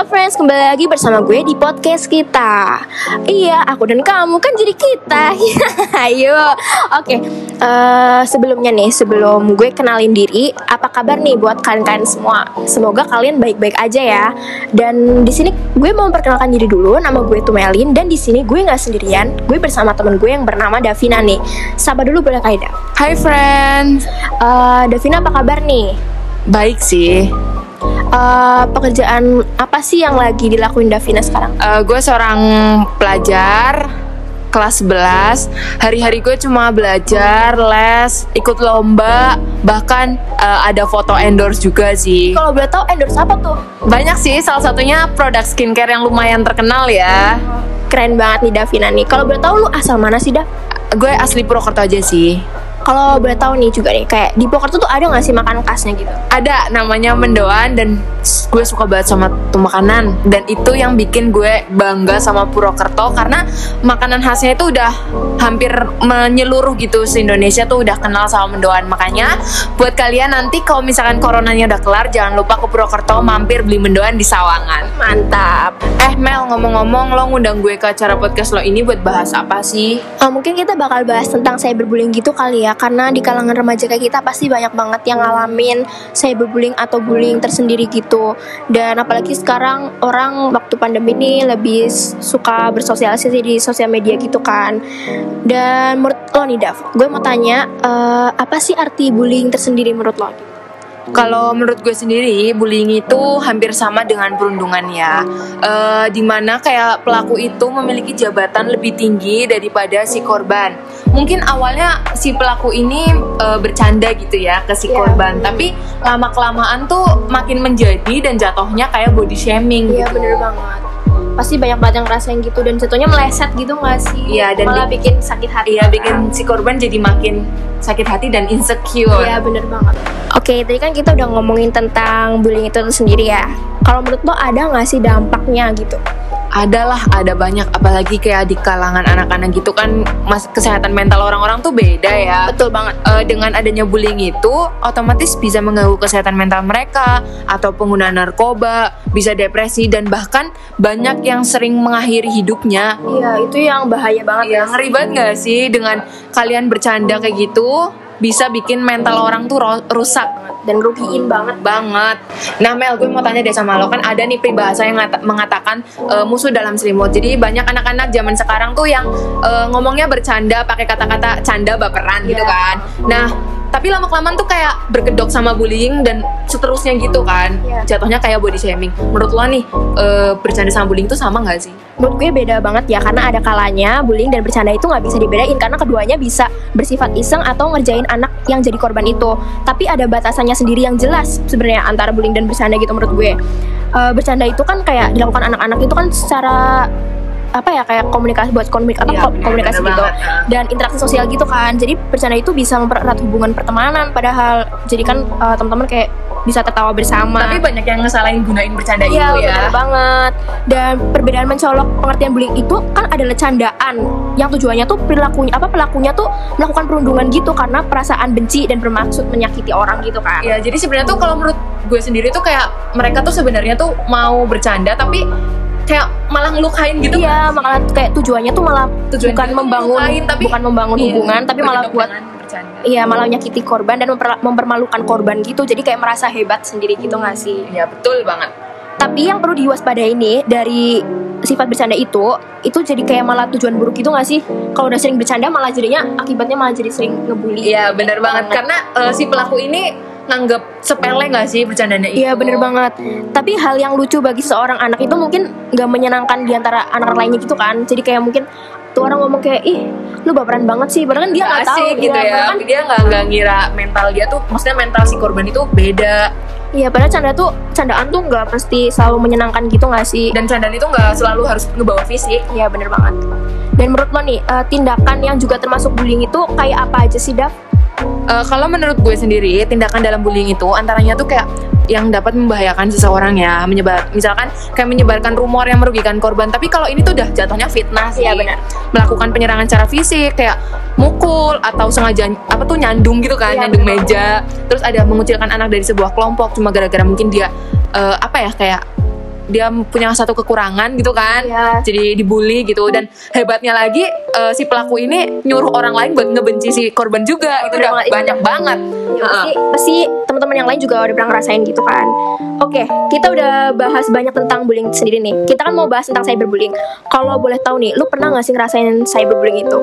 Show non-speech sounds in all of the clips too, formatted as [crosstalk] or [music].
up friends, kembali lagi bersama gue di podcast kita. Iya, aku dan kamu kan jadi kita. [laughs] Ayo, oke eh, Sebelumnya nih, sebelum gue kenalin diri Apa kabar nih buat kalian-kalian semua? Semoga kalian baik-baik aja ya. Dan di sini gue mau memperkenalkan diri dulu. Nama gue Tumelin Dan di sini gue nggak sendirian. Gue bersama temen gue yang bernama Davina nih. Sapa dulu boleh kak Ida Hai friends, Eh, Davina apa kabar nih? baik sih. Eh, pekerjaan apa sih yang lagi dilakuin Davina sekarang? Eh, gue seorang pelajar kelas 11. Hari-hari gue cuma belajar, les, ikut lomba, bahkan eh, ada foto endorse juga sih. Kalau boleh tahu endorse apa tuh? Banyak sih, salah satunya produk skincare yang lumayan terkenal ya. Keren banget nih Davina nih. Kalau boleh tahu lu asal mana sih Dav? Gue asli Purwokerto aja sih. Kalau boleh tahu nih juga nih, kayak di Purwokerto tuh ada nggak sih makan khasnya gitu? Ada namanya mendoan dan gue suka banget sama tuh makanan. Dan itu yang bikin gue bangga sama Purwokerto karena makanan khasnya itu udah hampir menyeluruh gitu. Se Indonesia tuh udah kenal sama mendoan. Makanya buat kalian nanti kalau misalkan coronanya udah kelar jangan lupa ke Purwokerto mampir beli mendoan di Sawangan. Mantap. eh Mel ngomong-ngomong lo ngundang gue ke acara podcast lo ini buat bahas apa sih? Eh, mungkin kita bakal bahas tentang cyberbullying gitu kali ya, karena di kalangan remaja kayak kita pasti banyak banget yang ngalamin cyberbullying atau bullying tersendiri gitu. Dan apalagi sekarang orang waktu pandemi ini lebih suka bersosialisasi di sosial media gitu kan. Dan menurut lo nih Dav, gue mau tanya eh, apa sih arti bullying tersendiri menurut lo? Kalau menurut gue sendiri, bullying itu hampir sama dengan perundungan ya. Eh, di mana kayak pelaku itu memiliki jabatan lebih tinggi daripada si korban. Mungkin awalnya si pelaku ini eh, bercanda gitu ya ke si Iya. korban, tapi lama kelamaan tuh makin menjadi dan jatuhnya kayak body shaming. Iya gitu. bener banget. Pasti banyak banget yang ngerasain gitu dan jatuhnya meleset gitu gak sih? Iya, dan malah bi- bikin sakit hati. Iya bikin si korban jadi makin sakit hati dan insecure. Iya bener banget. Oke, tadi kan kita udah ngomongin tentang bullying itu sendiri ya. Kalau menurut lo ada nggak sih dampaknya gitu? Adalah ada banyak. Apalagi kayak di kalangan anak-anak gitu kan mas kesehatan mental orang-orang tuh beda ya. Betul banget. Eh, dengan adanya bullying itu otomatis bisa mengganggu kesehatan mental mereka atau pengguna narkoba bisa depresi dan bahkan banyak yang sering mengakhiri hidupnya. Iya, itu yang bahaya banget ya ngeri banget gak sih dengan kalian bercanda kayak gitu bisa bikin mental orang tuh rusak dan rugiin banget. banget. Nah Mel, gue mau tanya deh sama lo kan ada nih peribahasa yang ngata- mengatakan eh, musuh dalam selimut. Jadi banyak anak-anak zaman sekarang tuh yang eh, ngomongnya bercanda pakai kata-kata canda baperan gitu Iya. kan. Nah tapi lama kelamaan tuh kayak berkedok sama bullying dan seterusnya gitu kan. Iya. Jatuhnya kayak body shaming. Menurut lo nih eh, bercanda sama bullying tuh sama nggak sih? Menurut gue beda banget ya karena ada kalanya bullying dan bercanda itu nggak bisa dibedain karena keduanya bisa bersifat iseng atau ngerjain anak yang jadi korban itu. Tapi ada batasannya sendiri yang jelas sebenarnya antara bullying dan bercanda gitu menurut gue. Eh, bercanda itu kan kayak dilakukan anak-anak itu kan secara apa ya kayak komunikasi buat komunik apa bener, komunikasi gitu. banget. dan interaksi sosial gitu kan. Jadi bercanda itu bisa mempererat hubungan pertemanan padahal. Jadi kan eh, teman-teman kayak bisa tertawa bersama. Tapi banyak yang ngesalahin gunain bercanda Iya itu ya. benar banget. Dan perbedaan mencolok pengertian bullying itu kan adalah candaan Yang tujuannya tuh perilakunya apa pelakunya tuh melakukan perundungan gitu Karena perasaan benci dan bermaksud menyakiti orang gitu kan. Ya, jadi sebenarnya tuh kalau menurut gue sendiri tuh kayak mereka tuh sebenarnya tuh mau bercanda tapi kayak malah ngelukain gitu Iya malah kayak tujuannya tuh malah Tujuan bukan membangun ngelukain, tapi- bukan membangun Iya, hubungan tapi malah buat iya malah menyakiti korban dan memper- mempermalukan korban gitu. Jadi kayak merasa hebat sendiri gitu nggak sih? Iya, betul banget. tapi yang perlu diwaspadai ini dari sifat bercanda itu itu jadi kayak malah tujuan buruk gitu nggak sih? Kalau udah sering bercanda malah jadinya akibatnya malah jadi sering ngebully Iya, benar banget. Karena eh, si pelaku ini nganggap sepele nggak sih bercandanya itu? Iya bener banget Tapi hal yang lucu bagi seorang anak itu mungkin Gak menyenangkan di antara anak-anak lainnya gitu kan Jadi kayak mungkin Tuh orang ngomong kayak Ih lu baperan banget sih Padahal kan dia Nggak gak tahu gitu Iya, ya. padahal kan, Dia nggak nggak ngira mental dia tuh, maksudnya mental si korban itu beda Iya padahal canda tuh Candaan tuh gak pasti selalu menyenangkan gitu gak sih dan candaan itu nggak selalu harus ngebawa fisik. Iya bener banget Dan menurut lo nih eh, Tindakan yang juga termasuk bullying itu Kayak apa aja sih Dav? Eh, kalau menurut gue sendiri, tindakan dalam bullying itu antaranya tuh kayak yang dapat membahayakan seseorang ya, menyebar misalkan kayak menyebarkan rumor yang merugikan korban. Tapi kalau ini tuh udah jatuhnya fitnah sih. Iya, benar. Melakukan penyerangan secara fisik kayak mukul atau sengaja apa tuh nyandung gitu kan, Iya, nyandung benar. meja. Terus ada mengucilkan anak dari sebuah kelompok cuma gara-gara mungkin dia eh, apa ya kayak dia punya satu kekurangan gitu kan Iya. jadi dibully gitu dan hebatnya lagi eh, si pelaku ini nyuruh orang lain buat ngebenci si korban juga itu udah banyak banget Ya, pasti, pasti teman-teman yang lain juga udah pernah ngerasain gitu kan. Oke, kita udah bahas banyak tentang bullying sendiri nih. Kita kan mau bahas tentang cyberbullying. Kalau boleh tahu nih, lu pernah nggak sih ngerasain cyberbullying itu?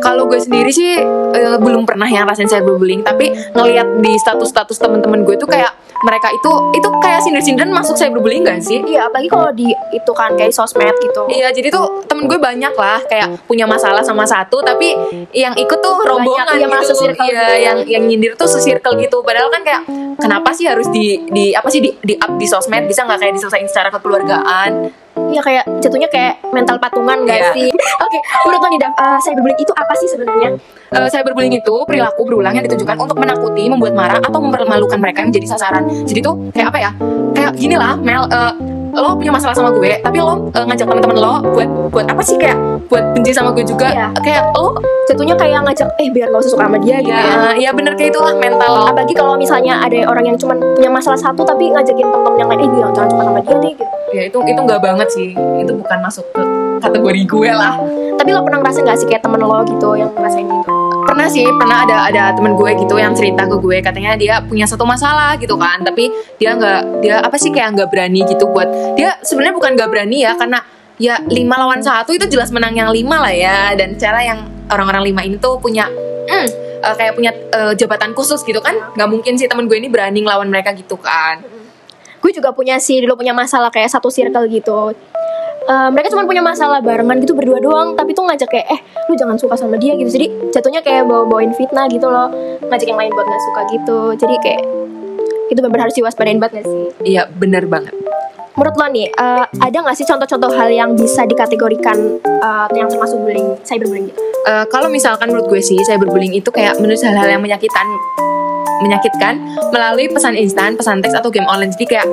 kalau gue sendiri sih eh, belum pernah yang rasain cyberbullying tapi ngelihat di status-status teman-teman gue tuh kayak mereka itu itu kayak sindir-sindiran masuk cyberbullying gak sih Iya, apalagi kalau di itu kan kayak sosmed gitu. Iya jadi tuh temen gue banyak lah kayak punya masalah sama satu tapi yang ikut tuh rombongan iya, gitu. masuk circle Iya, gitu. yang yang nyindir tuh se-circle gitu. Padahal kan kayak kenapa sih harus di di apa sih di, di up di sosmed bisa nggak kayak diselesain secara kekeluargaan? Iya kayak jatuhnya kayak mental patungan gak Iya. sih? [laughs] Oke, menurut lo nih Dav, eh, cyberbullying itu apa sih sebenarnya? Eh, cyberbullying itu perilaku berulang yang ditujukan untuk menakuti, membuat marah atau mempermalukan mereka yang menjadi sasaran. Jadi tuh kayak apa ya? Kayak gini lah, Mel. eh, lo punya masalah sama gue, tapi lo eh, ngajak teman-teman lo buat buat apa sih kayak buat benci sama gue juga? Iya. Kayak lo Jatuhnya kayak ngajak, eh biar gak usah suka sama dia gitu ya. ya, bener kayak itulah mental. Apalagi kalau misalnya ada orang yang cuman punya masalah satu tapi ngajakin temen-temen yang lain, eh jangan jangan suka sama dia deh gitu. Ya itu itu nggak banget sih. Itu bukan masuk ke kategori gue lah. Tapi lo pernah ngerasain gak sih kayak temen lo gitu yang ngerasain gitu? Pernah sih, pernah ada ada temen gue gitu yang cerita ke gue katanya dia punya satu masalah gitu kan, tapi dia nggak dia apa sih kayak nggak berani gitu buat dia sebenarnya bukan nggak berani ya karena ya lima lawan satu itu jelas menang yang lima lah ya dan cara yang orang-orang lima ini tuh punya hmm, eh, kayak punya eh, jabatan khusus gitu kan nggak mungkin sih temen gue ini berani ngelawan mereka gitu kan Gue juga punya sih dulu punya masalah kayak satu circle gitu. Eh, mereka cuma punya masalah barengan gitu berdua doang tapi tuh ngajak kayak eh lu jangan suka sama dia gitu. Jadi jatuhnya kayak bawa bawain fitnah gitu loh ngajak yang lain buat nggak suka gitu. Jadi kayak itu benar harus diwaspadain banget sih. Iya bener banget menurut lo nih eh, ada nggak sih contoh-contoh hal yang bisa dikategorikan eh, yang termasuk bullying cyberbullying gitu Eh, kalau misalkan menurut gue sih cyberbullying itu kayak menulis hal-hal yang menyakitkan menyakitkan melalui pesan instan, pesan teks atau game online. Jadi kayak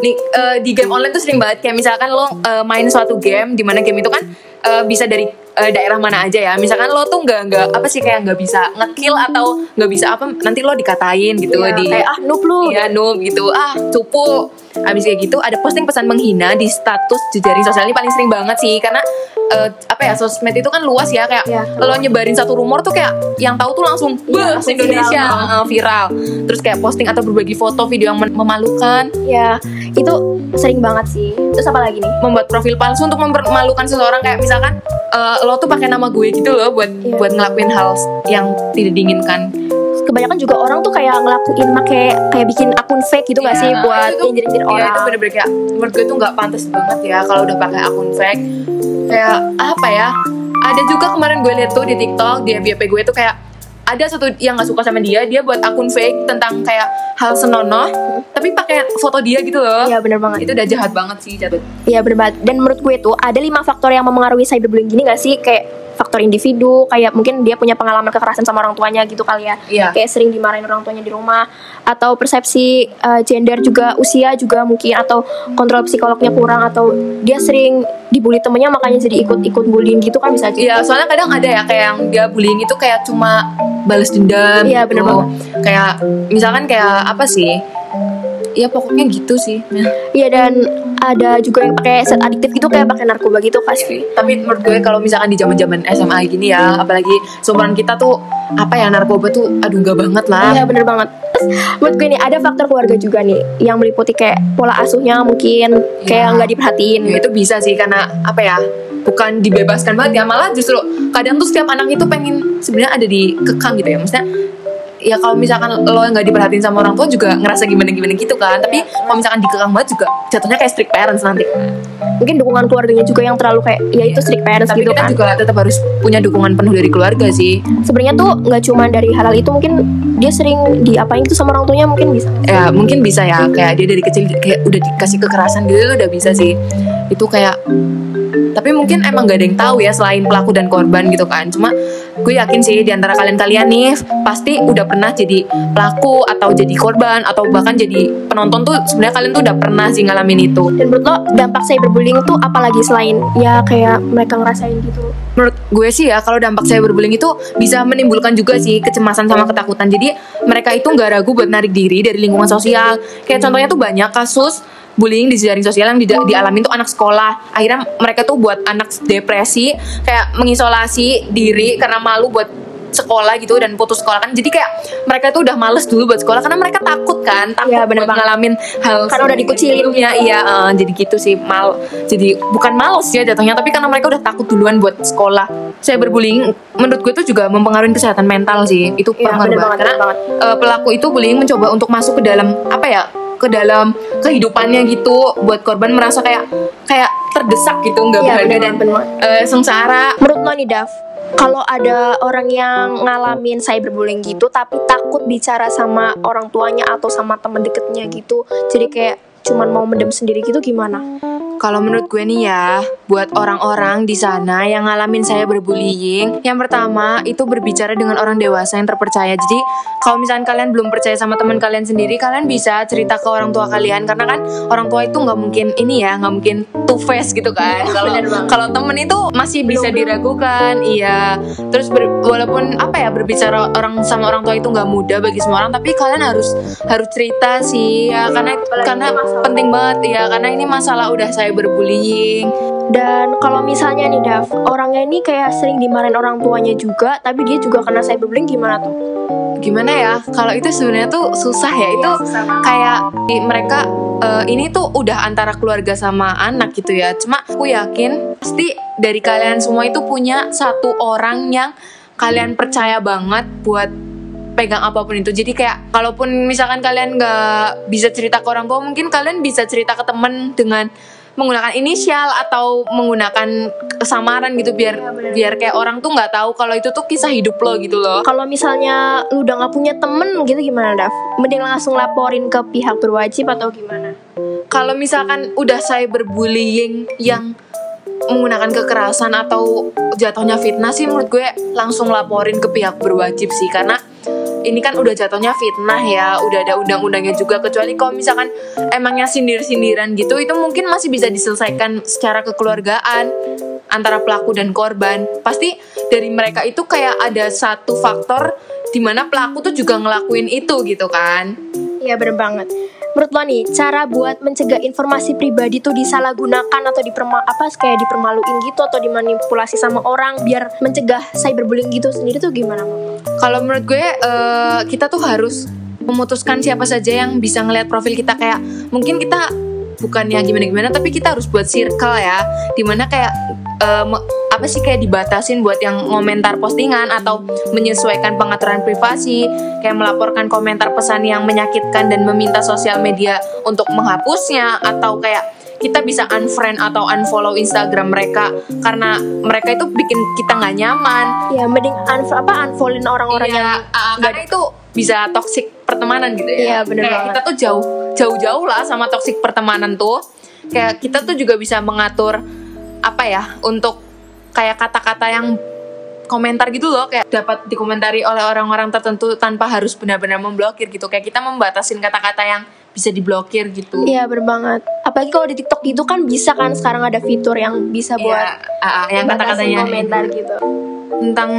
nih eh, di game online tuh sering banget kayak misalkan lo eh, main suatu game di mana game itu kan eh, bisa dari eh, daerah mana aja ya. Misalkan lo tuh nggak nggak apa sih kayak nggak bisa ngekill atau nggak bisa apa nanti lo dikatain gitu Iya, di kayak ah noob lu. Iya noob gitu. Ah cupu. Abis kayak gitu Ada posting pesan menghina Di status jejaring sosial. Ini paling sering banget sih Karena eh, Apa ya Sosmed itu kan luas ya Kayak Iya. Lo nyebarin satu rumor tuh kayak Yang tahu tuh langsung Beuh, langsung Indonesia viral. viral Terus kayak posting atau berbagi foto Video yang memalukan ya itu sering banget sih terus apa lagi nih Membuat profil palsu Untuk mempermalukan seseorang Kayak misalkan eh, Lo tuh pakai nama gue gitu loh Buat Iya. buat ngelakuin hal yang tidak diinginkan kebanyakan juga orang tuh kayak ngelakuin make kayak bikin akun fake gitu gak Iya, sih buat itu- nyindir-nyindir Iya orang itu bener-bener kayak menurut gue tuh nggak pantas banget ya kalau udah pakai akun fake. Kayak apa ya? Ada juga kemarin gue liat tuh di TikTok di FYP gue tuh kayak ada satu yang nggak suka sama dia, dia buat akun fake tentang kayak hal senonoh, tapi pakai foto dia gitu loh. Iya bener banget Itu udah jahat banget sih jatuh. Iya bener banget Dan menurut gue tuh ada lima faktor yang memengaruhi cyberbullying gini gak sih Kayak faktor individu Kayak mungkin dia punya pengalaman kekerasan sama orang tuanya gitu kali ya Iya. Kayak sering dimarahin orang tuanya di rumah Atau persepsi eh, gender juga Usia juga mungkin Atau kontrol psikolognya kurang Atau dia sering dibully temennya Makanya jadi ikut-ikut bullying gitu kan bisa aja Iya, soalnya kadang ada ya kayak yang dia bullying itu kayak cuma balas dendam. Iya, gitu. bener banget. Kayak misalkan kayak apa sih? Ya pokoknya gitu sih. Iya dan ada juga yang pakai set adiktif gitu Kayak pakai narkoba gitu pasti tapi menurut gue kalau misalkan di zaman zaman SMA gini ya apalagi seumuran kita tuh apa ya narkoba tuh aduh gak banget lah Iya bener banget Terus menurut gue nih ada faktor keluarga juga nih Yang meliputi kayak pola asuhnya mungkin Kayak Iya. nggak diperhatiin Ya, itu bisa sih karena apa ya bukan dibebaskan banget ya malah justru kadang tuh setiap anak itu pengen sebenarnya ada di kekang gitu ya maksudnya ya kalau misalkan lo nggak diperhatiin sama orang tua juga ngerasa gimana gimana gitu kan. Tapi kalau misalkan dikekang banget juga jatuhnya kayak strict parents nanti. Mungkin dukungan keluarganya juga yang terlalu kayak ya itu strict parents tapi gitu kita kan. juga tetap harus punya dukungan penuh dari keluarga sih. Sebenarnya tuh nggak cuma dari hal-hal itu mungkin dia sering diapain gitu sama orang tuanya mungkin bisa. Ya mungkin bisa ya. Kayak dia dari kecil kayak udah dikasih kekerasan gitu udah bisa sih. Itu kayak tapi mungkin emang gak ada yang tahu ya selain pelaku dan korban gitu kan. Cuma gue yakin sih di antara kalian-kalian nih pasti udah pernah jadi pelaku atau jadi korban atau bahkan jadi penonton tuh sebenarnya kalian tuh udah pernah sih ngalamin itu. Dan menurut lo dampak cyberbullying tuh apalagi selain ya kayak mereka ngerasain gitu? Menurut gue sih ya kalau dampak cyberbullying itu bisa menimbulkan juga sih kecemasan sama ketakutan. Jadi mereka itu nggak ragu buat narik diri dari lingkungan sosial. Kayak contohnya tuh banyak kasus bullying di jaring sosial yang di, dialami tuh anak sekolah. Akhirnya mereka tuh buat anak depresi kayak mengisolasi diri karena malu buat sekolah gitu dan putus sekolah kan. Jadi kayak mereka tuh udah males dulu buat sekolah karena mereka takut kan takut Iya, bener buat ngalamin hal Karena udah dikucilin sebelumnya iya eh, jadi gitu sih mal jadi bukan males ya jatuhnya tapi karena mereka udah takut duluan buat sekolah. Saya berbullying menurut gue itu juga mempengaruhi kesehatan mental sih itu Iya, pengaruh banget. banget, karena banget. eh, pelaku itu bullying mencoba untuk masuk ke dalam apa ya ke dalam kehidupannya gitu buat korban merasa kayak kayak terdesak gitu nggak Iya, berharga bener dan bener eh, sengsara. Menurut lo nih Dav, kalau ada orang yang ngalamin cyberbullying gitu tapi takut bicara sama orang tuanya atau sama temen deketnya gitu, jadi kayak cuman mau mendem sendiri gitu gimana? Kalau menurut gue nih ya, buat orang-orang di sana yang ngalamin saya berbullying, yang pertama itu berbicara dengan orang dewasa yang terpercaya. Jadi kalau misalkan kalian belum percaya sama teman kalian sendiri, kalian bisa cerita ke orang tua kalian karena kan orang tua itu nggak mungkin ini ya, nggak mungkin two face gitu kan. Kalau banget. kalau temen itu masih bisa diragukan, iya. Terus ber- walaupun apa ya berbicara orang sama orang tua itu nggak mudah bagi semua orang, tapi kalian harus harus cerita sih ya karena karena penting banget ya karena ini masalah udah saya berbullying Dan kalau misalnya nih Dav, orangnya ini kayak sering dimarahin orang tuanya juga, tapi dia juga kena cyberbullying gimana tuh? gimana ya? Kalau itu sebenarnya tuh susah ya. Itu kayak di- mereka eh, ini tuh udah antara keluarga sama anak gitu ya. Cuma aku yakin pasti dari kalian semua itu punya satu orang yang kalian percaya banget buat pegang apa pun itu. Jadi kayak kalaupun misalkan kalian nggak bisa cerita ke orang tua mungkin kalian bisa cerita ke temen dengan menggunakan inisial atau menggunakan samaran gitu biar biar kayak orang tuh nggak tahu kalau itu tuh kisah hidup lo gitu loh Kalau misalnya lu udah nggak punya temen gitu gimana Dav? Mending langsung laporin ke pihak berwajib atau gimana? kalau misalkan udah saya berbullying yang menggunakan kekerasan atau jatuhnya fitnah sih menurut gue langsung laporin ke pihak berwajib sih karena ini kan udah jatuhnya fitnah ya udah ada undang-undangnya juga kecuali kalau misalkan emangnya sindir-sindiran gitu itu mungkin masih bisa diselesaikan secara kekeluargaan antara pelaku dan korban pasti dari mereka itu kayak ada satu faktor di mana pelaku tuh juga ngelakuin itu gitu kan Iya bener banget. Menurut lo nih, cara buat mencegah informasi pribadi tuh disalahgunakan atau diperma apa kayak dipermaluin gitu atau dimanipulasi sama orang biar mencegah cyberbullying gitu sendiri tuh gimana? Kalau menurut gue eh, kita tuh harus memutuskan siapa saja yang bisa ngelihat profil kita kayak mungkin kita bukan yang gimana-gimana tapi kita harus buat circle ya di mana kayak me- apa sih kayak dibatasin buat yang ngomentar postingan atau menyesuaikan pengaturan privasi kayak melaporkan komentar pesan yang menyakitkan dan meminta sosial media untuk menghapusnya atau kayak kita bisa unfriend atau unfollow Instagram mereka karena mereka itu bikin kita nggak nyaman Ya mending unf apa unfollowin orang-orang Iya, yang ah, karena itu bisa toxic pertemanan gitu ya. Iya, bener Kayak banget. kita tuh jauh jauh-jauh lah sama toxic pertemanan tuh. Kayak kita tuh juga bisa mengatur apa ya untuk kayak kata-kata yang komentar gitu loh kayak dapat dikomentari oleh orang-orang tertentu tanpa harus benar-benar memblokir gitu kayak kita membatasin kata-kata yang bisa diblokir gitu. Iya bener banget. Apalagi kalau di TikTok gitu kan bisa kan sekarang ada fitur yang bisa buat Iya, ah, ah, yang batasin kata-katanya komentar gitu. tentang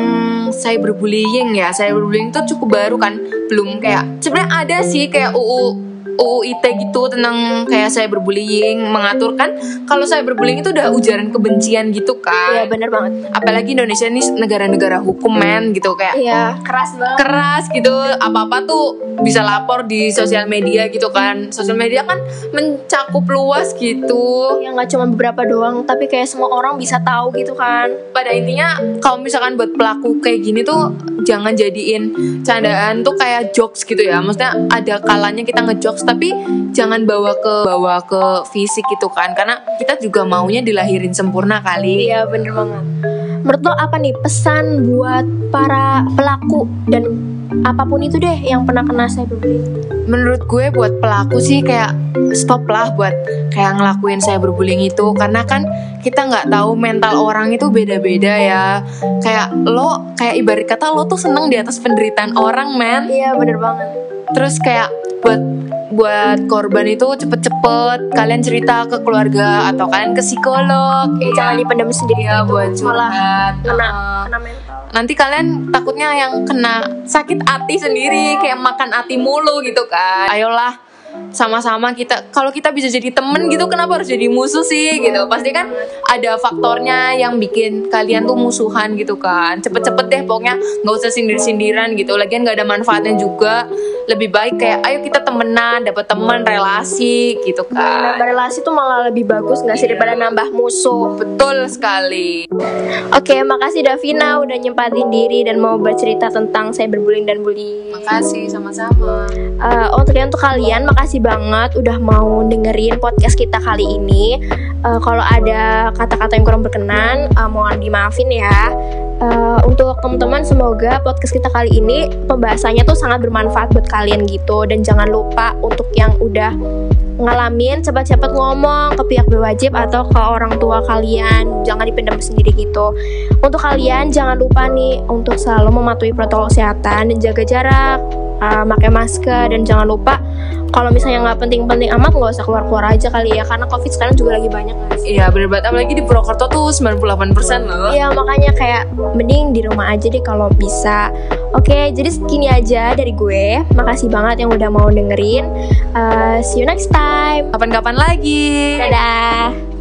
cyberbullying ya cyberbullying itu cukup baru kan belum kayak sebenarnya ada sih kayak UU UU ITE gitu tentang kayak cyberbullying mengatur kan kalau cyberbullying itu udah ujaran kebencian gitu Iya kan bener banget. apalagi Indonesia ini negara-negara hukum men gitu kayak Iya keras banget. keras gitu apa-apa tuh bisa lapor di sosial media gitu kan sosial media kan mencakup luas gitu Ya nggak cuma beberapa doang, tapi kayak semua orang bisa tahu gitu kan. pada intinya kalau misalkan buat pelaku kayak gini tuh jangan jadiin candaan tuh kayak jokes gitu ya maksudnya ada kalanya kita ngejokes tapi jangan bawa ke bawa ke fisik gitu kan karena kita juga maunya dilahirin sempurna kali Iya bener banget. Menurut lo apa nih pesan buat para pelaku dan apa pun itu deh yang pernah kena cyberbullying? menurut gue buat pelaku sih kayak stop lah buat kayak ngelakuin cyberbullying itu karena kan kita nggak tahu mental orang itu beda-beda ya kayak lo kayak ibarat kata lo tuh seneng di atas penderitaan orang men Iya bener banget. terus kayak buat buat korban itu cepet-cepet. Kalian cerita ke keluarga atau kalian ke psikolog. Ya jangan dipendam sendiri gitu, buat curhat. Kena kena mental. nanti kalian takutnya yang kena sakit hati sendiri kayak makan hati mulu gitu kan. Ayolah sama-sama kita kalau kita bisa jadi temen gitu kenapa harus jadi musuh sih gitu. Pasti kan ada faktornya yang bikin kalian tuh musuhan gitu kan. Cepet-cepet deh pokoknya nggak usah sindir-sindiran gitu. Lagian nggak ada manfaatnya juga. Lebih baik kayak ayo kita temenan dapat teman relasi gitu kan. Nambah relasi tuh malah lebih bagus nggak sih daripada nambah musuh? Betul sekali. Oke, makasih Davina udah nyempatin diri dan mau bercerita tentang cyberbullying dan bullying. makasih sama-sama. Eh, untuk yang untuk kalian, makasih banget udah mau dengerin podcast kita kali ini. Eh, kalau ada kata-kata yang kurang berkenan, eh, mohon dimaafin ya. Eh, untuk teman-teman, semoga podcast kita kali ini pembahasannya tuh sangat bermanfaat buat kalian gitu. Dan jangan lupa untuk yang udah ngalamin cepat-cepat ngomong ke pihak berwajib atau ke orang tua kalian jangan dipendam sendiri gitu untuk kalian jangan lupa nih untuk selalu mematuhi protokol kesehatan dan jaga jarak uh, pakai masker dan jangan lupa kalau misalnya nggak penting-penting amat nggak usah keluar-keluar aja kali ya karena covid sekarang juga lagi banyak sih? iya bener banget apalagi di Purwokerto tuh 98% loh Iya makanya kayak mending di rumah aja deh kalau bisa. Oke, jadi segini aja dari gue. Makasih banget yang udah mau dengerin. Uh, see you next time. kapan-kapan lagi Dadah.